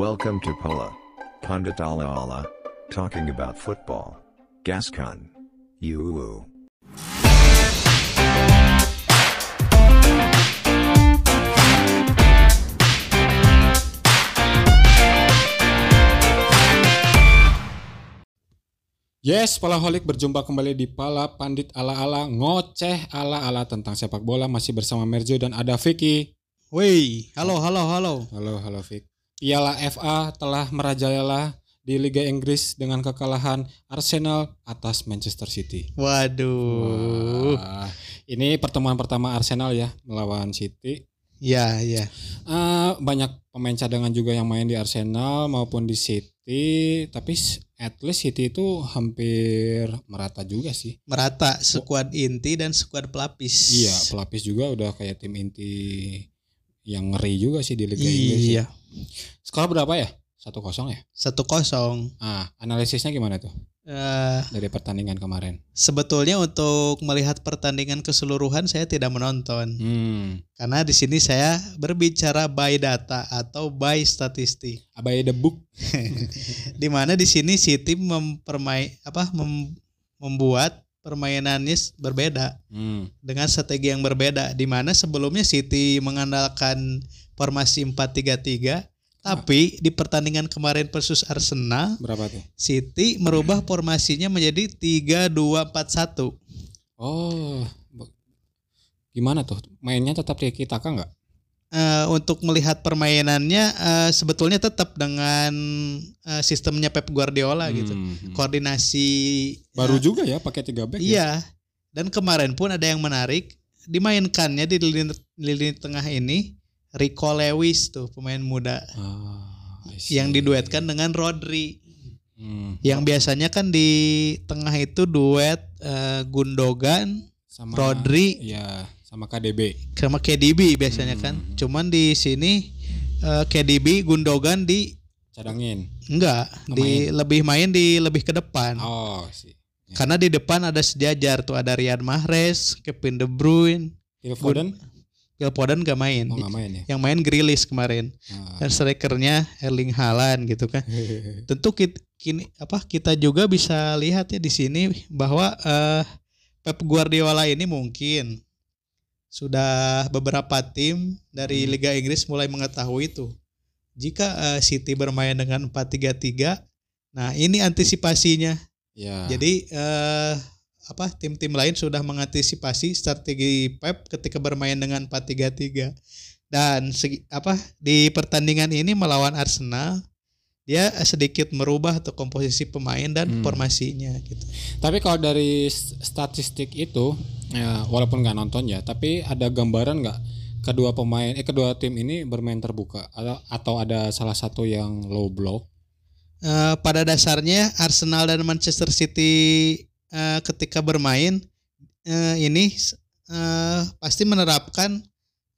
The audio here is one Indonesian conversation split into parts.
Welcome to Pola. Pundit Ala Ala. Talking about football. Gascon. You. Yes, Palaholik berjumpa kembali di Pala Pandit ala-ala ngoceh ala-ala tentang sepak bola masih bersama Merjo dan ada Vicky. Woi, halo, halo, halo. Halo, halo Vic. Piala FA telah merajalela di Liga Inggris dengan kekalahan Arsenal atas Manchester City. Waduh. Wah, ini pertemuan pertama Arsenal ya melawan City. Ya, ya. Eh, banyak pemain cadangan juga yang main di Arsenal maupun di City, tapi at least City itu hampir merata juga sih. Merata skuad inti dan skuad pelapis. Iya, pelapis juga udah kayak tim inti yang ngeri juga sih di Liga Inggris. Iya. ya. Skor berapa ya? 1-0 ya? Satu kosong. Ah, analisisnya gimana tuh Eh, dari pertandingan kemarin? sebetulnya untuk melihat pertandingan keseluruhan saya tidak menonton Hmm, karena di sini saya berbicara by data atau by statistik. abai the book. Di mana di sini City mempermai apa mem- membuat permainannya berbeda Hmm, dengan strategi yang berbeda di mana sebelumnya City mengandalkan formasi 4-3-3 tapi di pertandingan kemarin versus Arsenal berapa tuh? City merubah formasinya menjadi 3-2-4-1 Oh, gimana tuh? Mainnya tetap Tiki Taka nggak? Eh, untuk melihat permainannya eh, sebetulnya tetap dengan eh, sistemnya Pep Guardiola gitu. Hmm, hmm. koordinasi Baru eh, juga ya pakai tiga back. ya? iya. Dan kemarin pun ada yang menarik dimainkannya di lini, lini tengah ini Rico Lewis tuh pemain muda. Ah, yang diduetkan dengan Rodri. Hmm, yang biasanya kan di tengah itu duet eh, Gundogan, sama Rodri. ya sama KDB. sama KDB biasanya kan. Hmm. Cuman di sini eh, KDB Gundogan di Cadangin. enggak di lebih main di lebih ke depan. Oh, sih. Karena di depan ada sejajar tuh ada Riyad Mahrez, Kevin De Bruyne, Phil Foden Phil Foden gak main. mau nggak main ya? Yang main Grealish kemarin. Ah. Dan strikernya Erling Haaland gitu kan. Tentu kita, kini apa kita juga bisa lihat ya di sini bahwa eh, Pep Guardiola ini mungkin sudah beberapa tim dari Hmm. Liga Inggris mulai mengetahui itu. Jika eh, City bermain dengan 4-3-3, nah ini antisipasinya. ya. Jadi eh, apa tim-tim lain sudah mengantisipasi strategi Pep ketika bermain dengan 4-3-3. Dan segi, apa di pertandingan ini melawan Arsenal dia sedikit merubah tuh komposisi pemain dan Hmm. formasinya gitu. Tapi kalau dari statistik itu, ya, walaupun nggak nonton ya, tapi ada gambaran nggak kedua pemain, eh kedua tim ini bermain terbuka atau atau ada salah satu yang low block? Eh, pada dasarnya Arsenal dan Manchester City eh, ketika bermain eh, ini eh, pasti menerapkan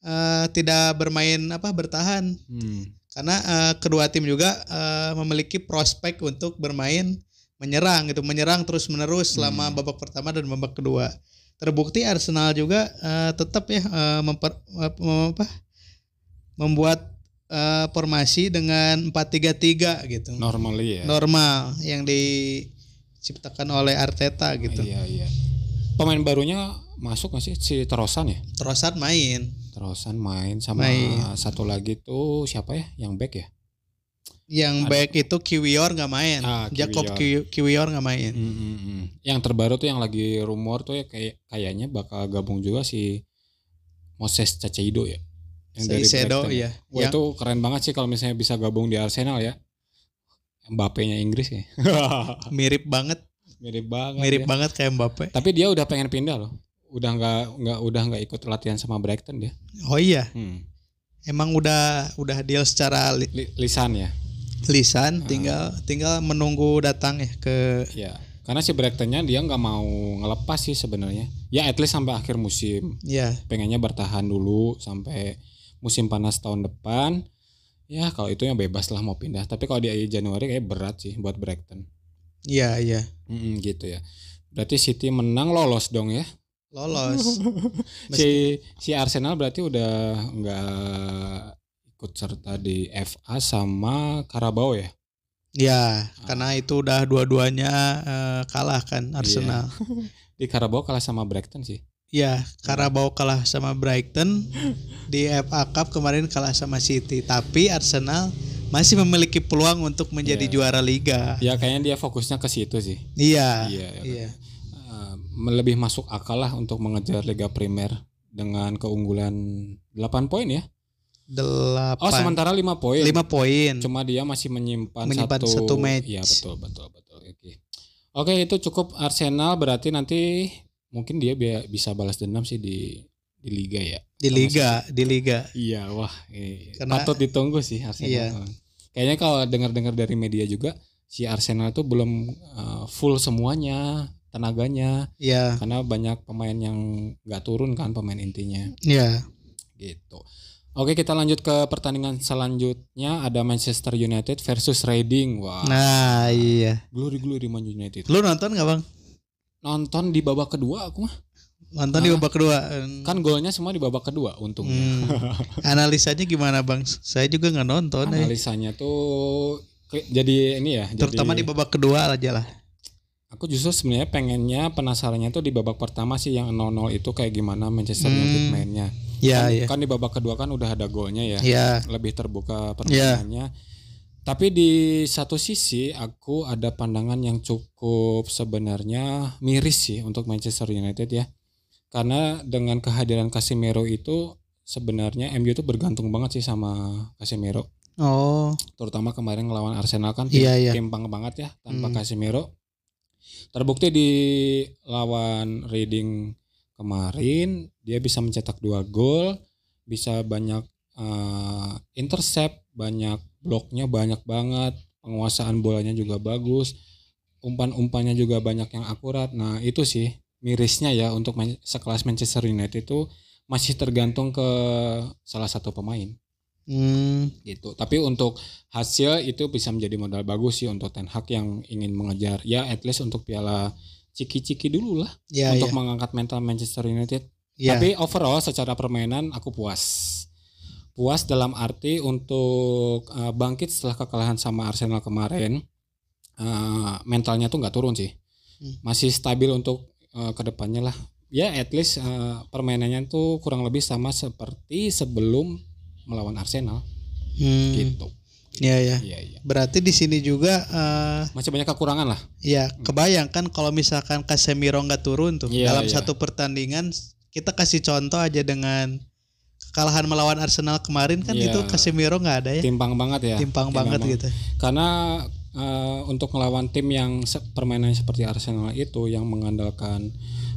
eh, tidak bermain apa bertahan Hmm. karena eh, kedua tim juga eh, memiliki prospek untuk bermain menyerang gitu menyerang terus menerus selama Hmm. babak pertama dan babak kedua terbukti Arsenal juga eh, tetap ya eh, memper, mem- apa, membuat eh, formasi dengan 4-3-3 gitu Normally ya. normal yang diciptakan oleh Arteta gitu Iya iya. Pemain barunya masuk nggak sih si Terosan ya? Trossard main Terosan main sama Main. satu lagi tuh siapa ya? Yang back ya? Yang Ada- baik itu Kiwior nggak main Ah, Jacob Kiwior. Ki- Kiwior nggak main Hmm, hmm. Yang terbaru tuh yang lagi rumor tuh ya kayak kayaknya bakal gabung juga si Moses Caceido ya. Saicedo, Brighton iya. Wah Yang- itu keren banget sih kalau misalnya bisa gabung di Arsenal ya. Mbappe-nya Inggris ya. mirip banget Mirip banget. mirip ya. banget kayak Mbappe Tapi dia udah pengen pindah loh. Udah nggak nggak udah nggak ikut latihan sama Brighton dia. oh iya Hmm. emang udah udah deal secara Li- lisan ya. Lisan tinggal tinggal menunggu datang ya ke Ya. Karena si Brightonnya dia nggak mau ngelepas sih sebenarnya. Ya at least sampai akhir musim. ya pengennya bertahan dulu sampai musim panas tahun depan. Ya kalau itu yang bebas lah mau pindah. Tapi kalau di Januari kayak berat sih buat Brighton iya iya. Mm, gitu ya. Berarti City menang lolos dong ya? Lolos. Si si Arsenal berarti udah nggak ikut serta di FA sama Carabao ya. Ya, karena itu udah dua-duanya eh, kalah kan Arsenal. Di Carabao kalah sama Brighton sih. Ya, Carabao kalah sama Brighton di FA Cup kemarin kalah sama City, tapi Arsenal masih memiliki peluang untuk menjadi Iya. juara liga. Ya kayaknya dia fokusnya ke situ sih. Iya. Iya, Iya. Eh, lebih masuk akal lah untuk mengejar Liga Primer dengan keunggulan 8 poin ya. Delapan. Oh, sementara 5 poin. lima poin. Cuma dia masih menyimpan, Menyimpan satu, satu match. Iya, betul, betul, betul. Oke. Oke, itu cukup Arsenal berarti nanti mungkin dia bi- bisa balas dendam sih di di liga ya. di Sama liga, di liga. Iya, wah, eh, Karena- patut ditunggu sih Arsenal. Iya. Kayaknya kalau dengar-dengar dari media juga si Arsenal tuh belum uh, full semuanya tenaganya Iya, karena banyak pemain yang nggak turun kan pemain intinya iya. gitu. Oke kita lanjut ke pertandingan selanjutnya ada Manchester United versus Reading. Wah, Nah, iya. glory glory Man United. Lu nonton nggak bang? Nonton di babak kedua aku mah. Nonton di Ah. babak kedua. Kan golnya semua di babak kedua untungnya. Hmm. Analisanya gimana bang? Saya juga nggak nonton. eh. Analisanya tuh ke- jadi ini ya. Terutama jadi, di babak kedua aja lah. Aku justru sebenarnya pengennya penasarannya tuh di babak pertama sih yang 0-0 itu kayak gimana Manchester United Hmm. mainnya. Ya, kan, ya. kan di babak kedua kan udah ada golnya ya. Ya, Lebih terbuka permainannya. Tapi di satu sisi aku ada pandangan yang cukup sebenarnya miris sih untuk Manchester United ya. Karena dengan kehadiran Casemiro itu sebenarnya MU tuh bergantung banget sih sama Casemiro. oh, Terutama kemarin ngelawan Arsenal kan tim, Iya, iya. timpang banget ya tanpa Hmm. Casemiro. Terbukti di lawan Reading kemarin dia bisa mencetak dua gol, bisa banyak eh, intercept, banyak bloknya banyak banget, penguasaan bolanya juga bagus, umpan-umpannya juga banyak yang akurat. Nah itu sih mirisnya ya untuk sekelas Manchester United itu masih tergantung ke salah satu pemain hmm, gitu. Tapi untuk hasil itu bisa menjadi modal bagus sih untuk Ten Hag yang ingin mengejar ya at least untuk piala ciki-ciki dulu lah ya, untuk ya, mengangkat mental Manchester United. ya. Tapi overall secara permainan aku puas. Puas dalam arti untuk uh, bangkit setelah kekalahan sama Arsenal kemarin. uh, mentalnya tuh nggak turun sih. Hmm. Masih stabil untuk uh, ke depannya lah. Ya at least uh, permainannya tuh kurang lebih sama seperti sebelum melawan Arsenal Hmm, gitu. ya, ya. Iya iya. Berarti di sini juga, eh, Masih banyak kekurangan lah. ya kebayangkan kalau misalkan Casemiro nggak turun tuh Iya, dalam iya. satu pertandingan, kita kasih contoh aja dengan kekalahan melawan Arsenal kemarin kan Iya. itu Casemiro nggak ada ya, Timpang banget ya. timpang banget gitu. Karena eh, untuk melawan tim yang permainannya seperti Arsenal itu yang mengandalkan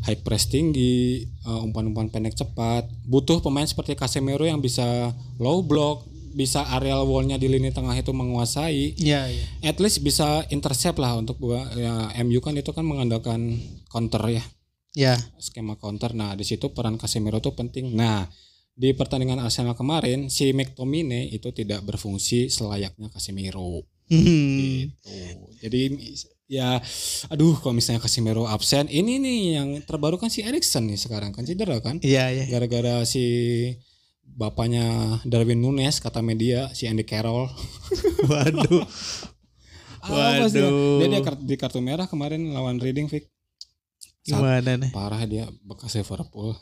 high press tinggi, eh, umpan-umpan pendek cepat, butuh pemain seperti Casemiro yang bisa low block, bisa areal wallnya di lini tengah itu menguasai, Iya, iya. at least bisa intercept lah untuk gua ya, MU kan itu kan mengandalkan counter ya, Ya, skema counter. Nah, di situ peran Casemiro tuh penting. Nah, di pertandingan Arsenal kemarin si McTominay itu tidak berfungsi selayaknya Casemiro Hmm. gitu. Jadi ya aduh kalau misalnya Casemiro absen, ini nih yang terbaru kan si Erikson nih sekarang kan cedera kan Iya, iya. gara-gara si bapaknya Darwin Nunes kata media si Andy Carroll. Waduh. Dia? Waduh. Dia, dia kar- di kartu merah kemarin lawan Reading Vic. Saat- Gimana nih? Parah dia bekas Liverpool.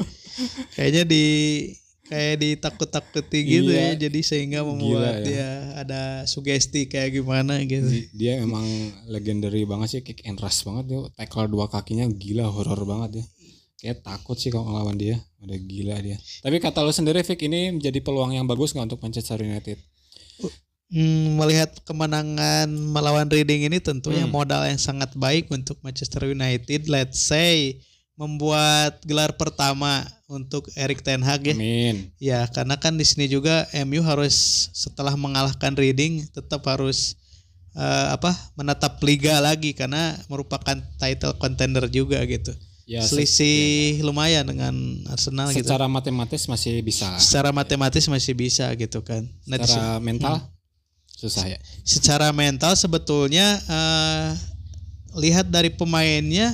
Kayaknya di kayak ditakut-takuti gitu Iya. ya. Jadi sehingga Gila membuat ya. dia ada sugesti kayak gimana gitu. Di- dia emang legendary banget sih kick and rush banget dia tackle dua kakinya gila horor banget ya kayak takut sih kalau ngelawan dia udah gila dia tapi kata lo sendiri Vic ini menjadi peluang yang bagus nggak untuk Manchester United Hmm, melihat kemenangan melawan Reading ini tentunya Hmm. modal yang sangat baik untuk Manchester United. Let's say membuat gelar pertama untuk Erik Ten Hag ya. amin Ya, karena kan di sini juga MU harus setelah mengalahkan Reading tetap harus eh, apa menatap liga lagi karena merupakan title contender juga gitu. ya se- Selisih lumayan dengan Arsenal gitu. secara matematis masih bisa Secara matematis masih bisa gitu kan. Nah, secara sini- mental Hmm. susah ya secara mental sebetulnya eh, lihat dari pemainnya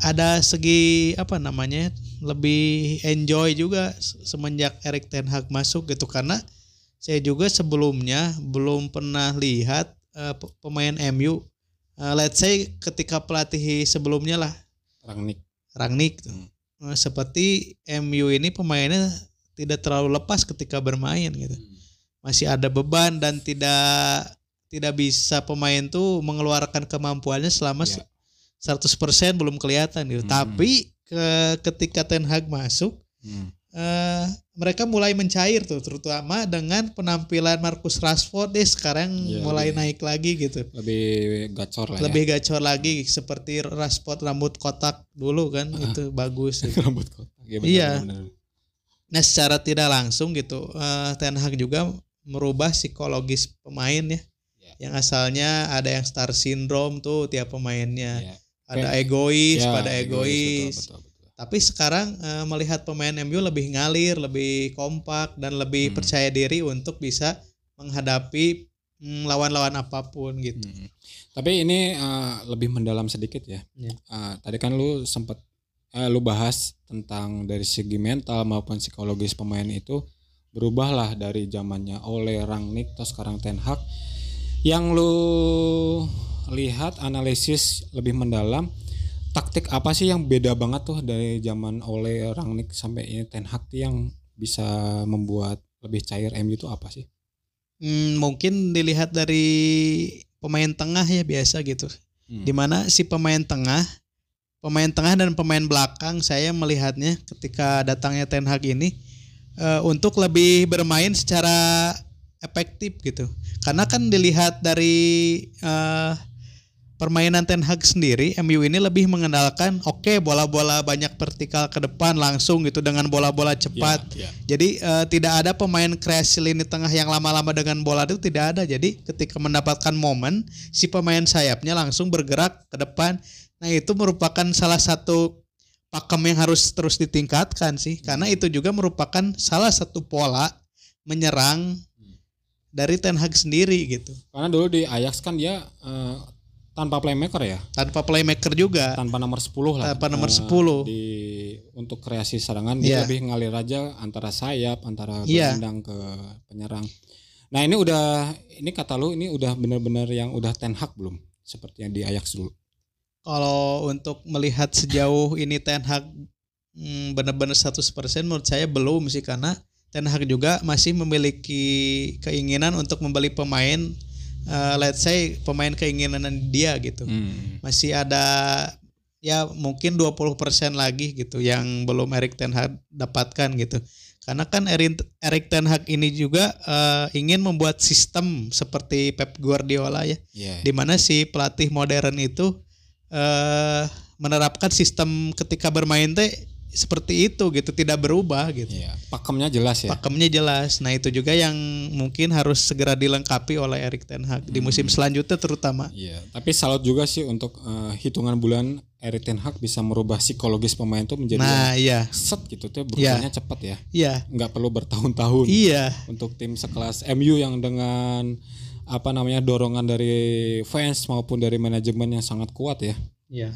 ada segi apa namanya lebih enjoy juga se- semenjak Erik Ten Hag masuk gitu karena saya juga sebelumnya belum pernah lihat pe- pemain MU eh, let's say ketika pelatih sebelumnya lah Rangnick. Rangnick tuh. Hmm. Eh, seperti MU ini pemainnya tidak terlalu lepas ketika bermain gitu. Masih ada beban dan tidak tidak bisa pemain tuh mengeluarkan kemampuannya selama Ya. 100% belum kelihatan gitu. Hmm. Tapi ke ketika Ten Hag masuk Hmm. eh, mereka mulai mencair tuh terutama dengan penampilan Marcus Rashford deh sekarang Iya, mulai lebih- naik lagi gitu. Lebih gacor lah Lebih gacor lagi seperti Rashford rambut kotak dulu kan itu bagus. gitu. ya. Rambut kotak. Ya, benar, Iya. benar. Nah secara tidak langsung gitu eh, Ten Hag juga merubah psikologis pemain ya. Ya. Yang asalnya ada yang star syndrome tuh tiap pemainnya. Ya. Ada egois, Ya, pada egois. Betul, betul, betul. Tapi sekarang eh, melihat pemain MU lebih ngalir, lebih kompak dan lebih Hmm. percaya diri untuk bisa menghadapi mm, lawan-lawan apa pun gitu. Hmm. Tapi ini eh, lebih mendalam sedikit ya. Iya. Eh, tadi kan lu sempat eh, lu bahas tentang dari segi mental maupun psikologis pemain itu berubahlah dari zamannya oleh Rangnick terus sekarang Ten Hag. Yang lu lihat analisis lebih mendalam taktik apa sih yang beda banget tuh dari zaman oleh Rangnick sampai ini Ten Hag yang bisa membuat lebih cair MU itu apa sih? Hmm, mungkin dilihat dari pemain tengah ya biasa gitu. Hmm. Di mana si pemain tengah, pemain tengah dan pemain belakang saya melihatnya ketika datangnya Ten Hag ini eh, untuk lebih bermain secara efektif gitu. Karena kan dilihat dari eh, permainan Ten Hag sendiri, MU ini lebih mengandalkan oke bola-bola banyak vertikal ke depan langsung gitu dengan bola-bola cepat. Ya, ya. Jadi eh, tidak ada pemain kreasi lini tengah yang lama-lama dengan bola itu tidak ada. Jadi ketika mendapatkan momen si pemain sayapnya langsung bergerak ke depan. Nah itu merupakan salah satu pakem yang harus terus ditingkatkan sih. Karena itu juga merupakan salah satu pola menyerang dari Ten Hag sendiri gitu. Karena dulu di Ajax kan dia eh, tanpa playmaker ya, Tanpa playmaker juga. tanpa nomor 10 lah. Tanpa nomor Eh, 10. Di untuk kreasi serangan dia Iya. lebih ngalir aja antara sayap, antara Iya. berendang ke penyerang. Nah, ini udah ini kata lu ini udah benar-benar yang udah Ten Hag belum? Seperti yang di Ajax dulu. Kalau untuk melihat sejauh ini Ten Hag hmm, benar-benar 100% menurut saya belum sih karena Ten Hag juga masih memiliki keinginan untuk membeli pemain eh, let's say pemain keinginan dia gitu. Hmm. Masih ada ya mungkin 20% lagi gitu yang belum Erik Ten Hag dapatkan gitu. Karena kan Erik Ten Hag ini juga eh, ingin membuat sistem seperti Pep Guardiola ya Iya. di mana si pelatih modern itu eh menerapkan sistem ketika bermain teh seperti itu gitu tidak berubah gitu Iya. Pakemnya jelas ya. pakemnya jelas nah itu juga yang mungkin harus segera dilengkapi oleh Erik Ten Hag di musim selanjutnya terutama Iya, tapi salut juga sih untuk eh, hitungan bulan Erik Ten Hag bisa merubah psikologis pemain tuh menjadi nah iya set gitu tuh berubahnya cepat ya. iya Nggak perlu bertahun-tahun. iya untuk tim sekelas MU yang dengan apa namanya dorongan dari fans maupun dari manajemen yang sangat kuat ya iya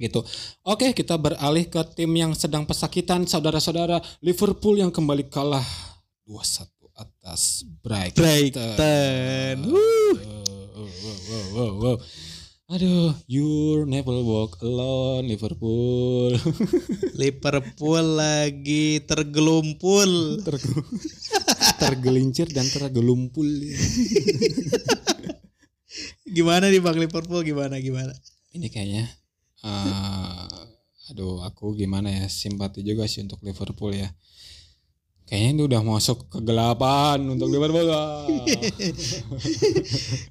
gitu. Oke, kita beralih ke tim yang sedang pesakitan saudara-saudara Liverpool yang kembali kalah 2-1 atas Brighton. Brighton Wuh. Wow, wow, wow, wow, wow. Aduh, you never walk alone Liverpool. Liverpool lagi tergelumpul Terge- tergelincir dan tergelumpul. gimana nih Bang Liverpool gimana gimana ini kayaknya eh aduh aku gimana ya simpati juga sih untuk Liverpool ya. Kayaknya ini udah masuk kegelapan untuk Liverpool.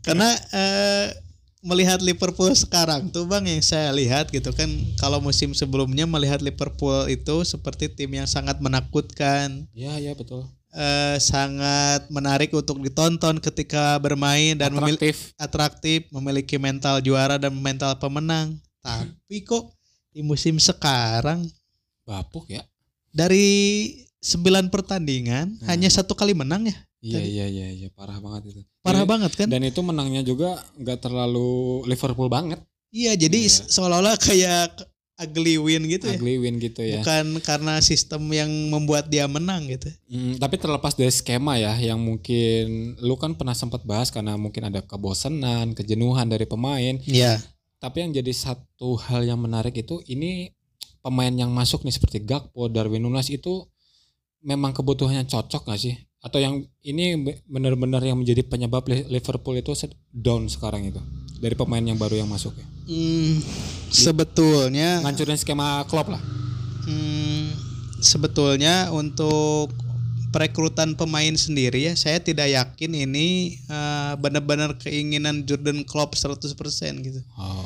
Karena eh, melihat Liverpool sekarang tuh Bang yang saya lihat gitu kan kalau musim sebelumnya melihat Liverpool itu seperti tim yang sangat menakutkan, ya ya betul. Eh, sangat menarik untuk ditonton ketika bermain dan memiliki atraktif. atraktif, memiliki mental juara dan mental pemenang. Tapi kok di musim sekarang bapuk ya dari 9 pertandingan Hmm. hanya satu kali menang ya. iya iya iya iya parah banget itu Parah Ini- banget kan? dan itu menangnya juga nggak terlalu Liverpool banget Iya, jadi Iya. seolah-olah kayak ugly win gitu ya. ugly win gitu ya. Bukan karena sistem yang membuat dia menang gitu. Hmm, tapi terlepas dari skema ya yang mungkin lu kan pernah sempat bahas karena mungkin ada kebosanan, kejenuhan dari pemain. Iya. Tapi yang jadi satu hal yang menarik itu ini pemain yang masuk nih seperti Gakpo, Darwin Nunes itu memang kebutuhannya cocok gak sih? Atau yang ini be- benar-benar yang menjadi penyebab Li- Liverpool itu down sekarang itu dari pemain yang baru yang masuk ya? Hmm, sebetulnya Ngancurin skema Klopp lah. Hmm, sebetulnya untuk perekrutan pemain sendiri ya, saya tidak yakin ini eh, benar-benar keinginan Jordan Klopp 100% gitu. Oh.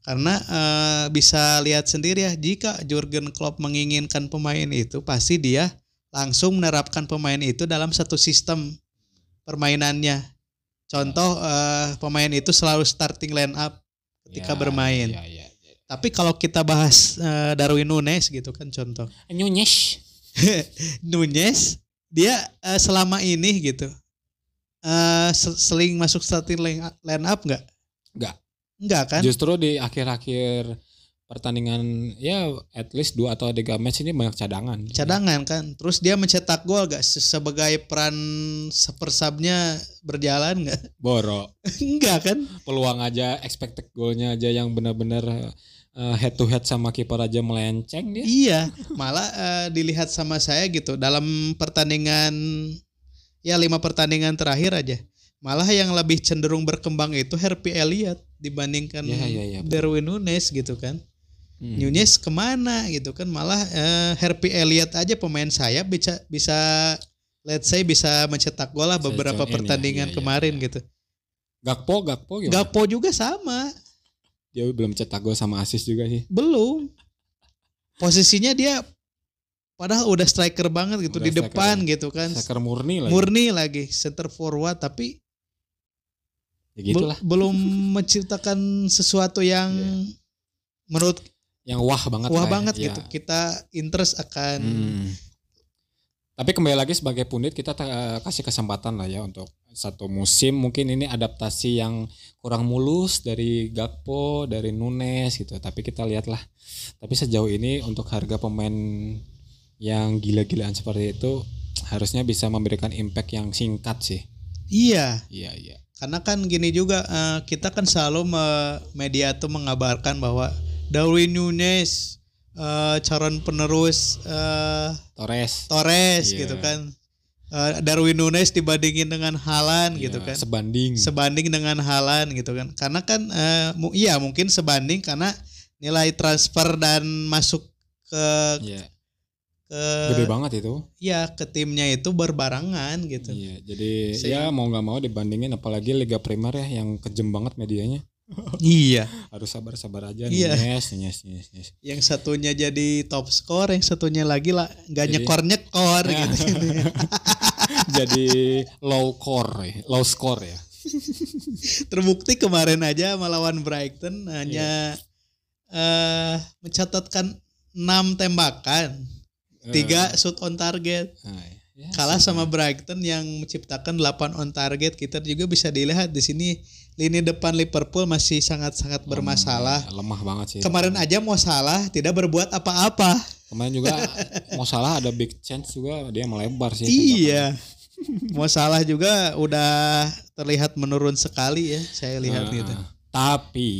Karena eh, bisa lihat sendiri ya, jika Jurgen Klopp menginginkan pemain itu, pasti dia langsung menerapkan pemain itu dalam satu sistem permainannya. Contoh eh, pemain itu selalu starting line up ketika Ya, bermain. Ya, ya, ya. Tapi kalau kita bahas eh, Darwin Nunes gitu kan contoh. Nunes. Nunes dia selama ini gitu se- seling masuk starting line, line up nggak? Nggak. Nggak kan? Justru di akhir-akhir pertandingan ya at least dua atau tiga match ini banyak cadangan. Cadangan kan. Terus dia mencetak gol gak Se- sebagai peran sepersabnya berjalan nggak? Boro. Enggak kan? Peluang aja expected goalnya aja yang benar-benar eh, head to head sama kiper aja melenceng dia. Iya, malah eh, dilihat sama saya gitu dalam pertandingan ya lima pertandingan terakhir aja. Malah yang lebih cenderung berkembang itu Harvey Elliott dibandingkan Iya, iya, iya. Darwin Nunes gitu kan. Hmm. Nunes ke mana gitu kan malah eh, Harvey Elliott aja pemain sayap bisa bisa let's say bisa mencetak gol lah beberapa ya, pertandingan iya, iya, kemarin iya. gitu. Gakpo, Gakpo gimana? Gapo juga sama, Dia belum cetak gol sama assist juga sih. belum. Posisinya dia padahal udah striker banget gitu Udah di depan ya. gitu kan. Striker murni lagi. Murni lagi center forward tapi ya bel- belum menciptakan sesuatu yang Iya. menurut Yang wah banget wah ya. banget Iya. gitu. Kita interest akan Hmm. Tapi kembali lagi sebagai pundit kita ta- kasih kesempatan lah ya untuk satu musim mungkin ini adaptasi yang kurang mulus dari Gakpo, dari Nunes gitu. Tapi kita lihatlah. Tapi sejauh ini untuk harga pemain yang gila-gilaan seperti itu harusnya bisa memberikan impact yang singkat sih. iya Iya iya. Karena kan gini juga eh, kita kan selalu me- media tuh mengabarkan bahwa Darwin Nunes eh, calon penerus eh, Torres. Torres Iya. gitu kan. Eh, Darwin Nunes dibandingin dengan Halan gitu Iya, kan. Sebanding. Sebanding dengan Halan gitu kan. Karena kan eh, mu- iya mungkin sebanding karena nilai transfer dan masuk ke Iya. Ke Gede banget itu. ya ke timnya itu berbarengan gitu. Iya, jadi Saya- ya mau nggak mau dibandingin apalagi Liga Primer ya yang kejem banget medianya. Iya. Harus sabar-sabar aja Iya. Nunes, Nunes, Nunes, Nunes. Yang satunya jadi top skor, yang satunya lagi lah nggak Jadi- nyekor nyekor Ya. gitu. Jadi low core, ya, low score ya. Terbukti kemarin aja melawan Brighton hanya eh mencatatkan 6 tembakan, tiga shoot on target. Nah, ya, Kalah sama Brighton yang menciptakan 8 on target. Kita juga bisa dilihat di sini lini depan Liverpool masih sangat-sangat bermasalah. Ya, lemah banget sih. Kemarin aja mau salah tidak berbuat apa-apa. Kemarin juga mau salah ada big chance juga dia melebar sih. Iya. Mau salah juga udah terlihat menurun sekali ya, saya lihat Nah, gitu. Tapi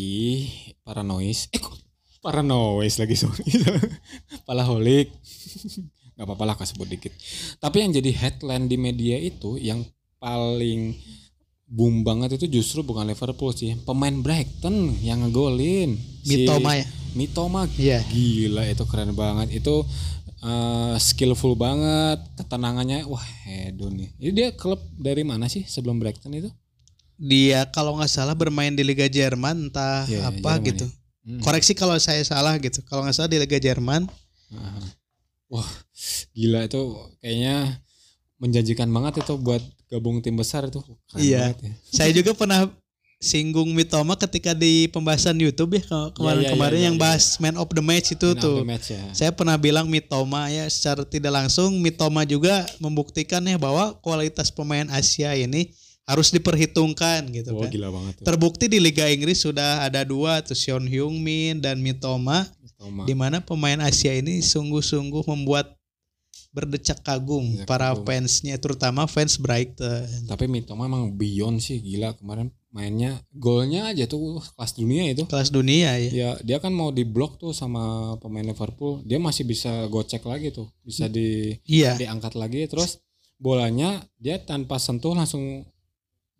paranoid, eh kok paranoid lagi sorry. Palaholik. Gak apa-apa lah kasebut dikit. Tapi yang jadi headline di media itu yang paling boom banget itu justru bukan Liverpool sih, pemain Brighton yang ngegolin. Si Mitoma ya. Mitoma Iya. gila itu keren banget. Itu eh, skillful banget, ketenangannya wah hedon nih. Ini dia klub dari mana sih sebelum Brighton itu? Dia kalau nggak salah bermain di Liga Jerman entah Iya, apa Jerman gitu. Hmm. Koreksi kalau saya salah gitu. Kalau nggak salah di Liga Jerman. Aha. Wah, gila itu kayaknya menjanjikan banget itu buat gabung tim besar itu. Keren Iya. ya. Saya juga pernah singgung Mitoma ketika di pembahasan YouTube ya ke- kemarin-kemarin iya, yang iya, bahas man of the match itu Man of tuh. the match ya. Saya pernah bilang Mitoma ya secara tidak langsung Mitoma juga membuktikan ya bahwa kualitas pemain Asia ini harus diperhitungkan gitu Wah, kan. gila banget tuh. Terbukti di Liga Inggris sudah ada dua tuh Sean Heung-min dan Mitoma Mitoma. di mana pemain Asia ini sungguh-sungguh membuat berdecak kagum Berdecak para kagum. fansnya terutama fans Brighton. Tapi Mitoma emang beyond sih gila kemarin mainnya golnya aja tuh kelas dunia itu. Kelas dunia ya. Ya dia kan mau diblok tuh sama pemain Liverpool, dia masih bisa gocek lagi tuh, bisa di Iya. diangkat lagi terus bolanya dia tanpa sentuh langsung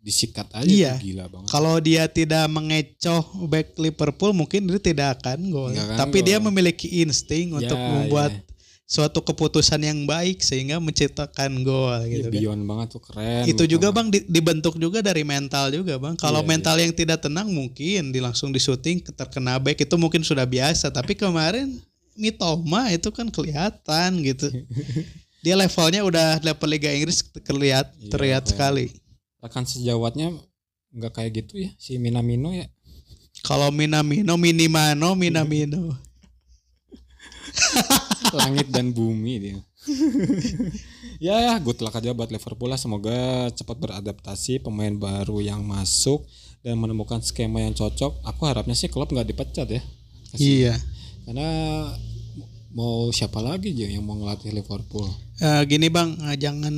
disikat aja Iya. tuh gila banget. Kalau dia tidak mengecoh back Liverpool mungkin dia tidak akan gol. Akan Tapi gol. dia memiliki insting untuk Ya, membuat ya. suatu keputusan yang baik sehingga menciptakan gol Iya, gitu kan. beyond banget tuh keren. Itu juga. Bang di- dibentuk juga dari mental juga Bang. Kalau Iya, mental yang tidak tenang mungkin di langsung di syuting terkena back itu mungkin sudah biasa. Tapi kemarin Mitoma itu kan kelihatan gitu. Dia levelnya udah level Liga Inggris terlihat Iya, terlihat kayak- sekali. Rekan sejawatnya nggak kayak gitu ya si Minamino ya. Kalau Minamino Minimano Minamino. langit dan bumi dia. ya ya, good luck aja buat Liverpool lah. Semoga cepat beradaptasi pemain baru yang masuk dan menemukan skema yang cocok. Aku harapnya sih klub nggak dipecat ya. Kasih- Iya. Karena mau siapa lagi aja yang mau ngelatih Liverpool? Eh, gini bang, eh, jangan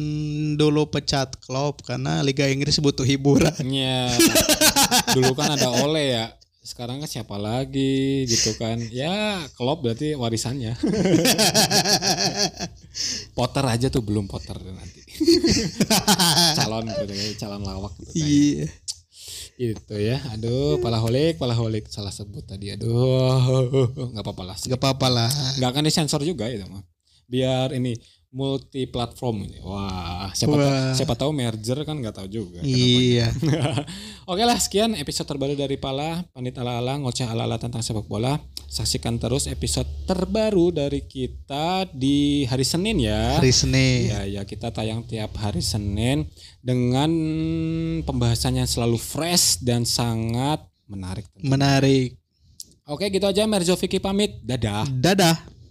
dulu pecat Klopp karena Liga Inggris butuh hiburan. Iya. Dulu kan ada Ole ya. Sekarang kan siapa lagi gitu kan? Ya, Klopp berarti warisannya. Potter aja tuh belum Potter nanti. calon calon lawak gitu. Iya. Itu ya. Aduh, palaholik, palaholik salah sebut tadi. Aduh, nggak apa-apa lah. Gak apa-apa lah. Nggak akan disensor juga itu mah. Biar ini multi platform ini. Wah, siapa Wah. siapa tahu merger kan nggak tahu juga. Iya. Oke lah, sekian episode terbaru dari Pala, Panit ala-ala, ngoceh ala-ala tentang sepak bola. Saksikan terus episode terbaru dari kita di hari Senin ya. Hari Senin. Ya, ya kita tayang tiap hari Senin dengan pembahasan yang selalu fresh dan sangat menarik. Menarik. Oke, gitu aja Merzo Vicky pamit. Dadah. Dadah.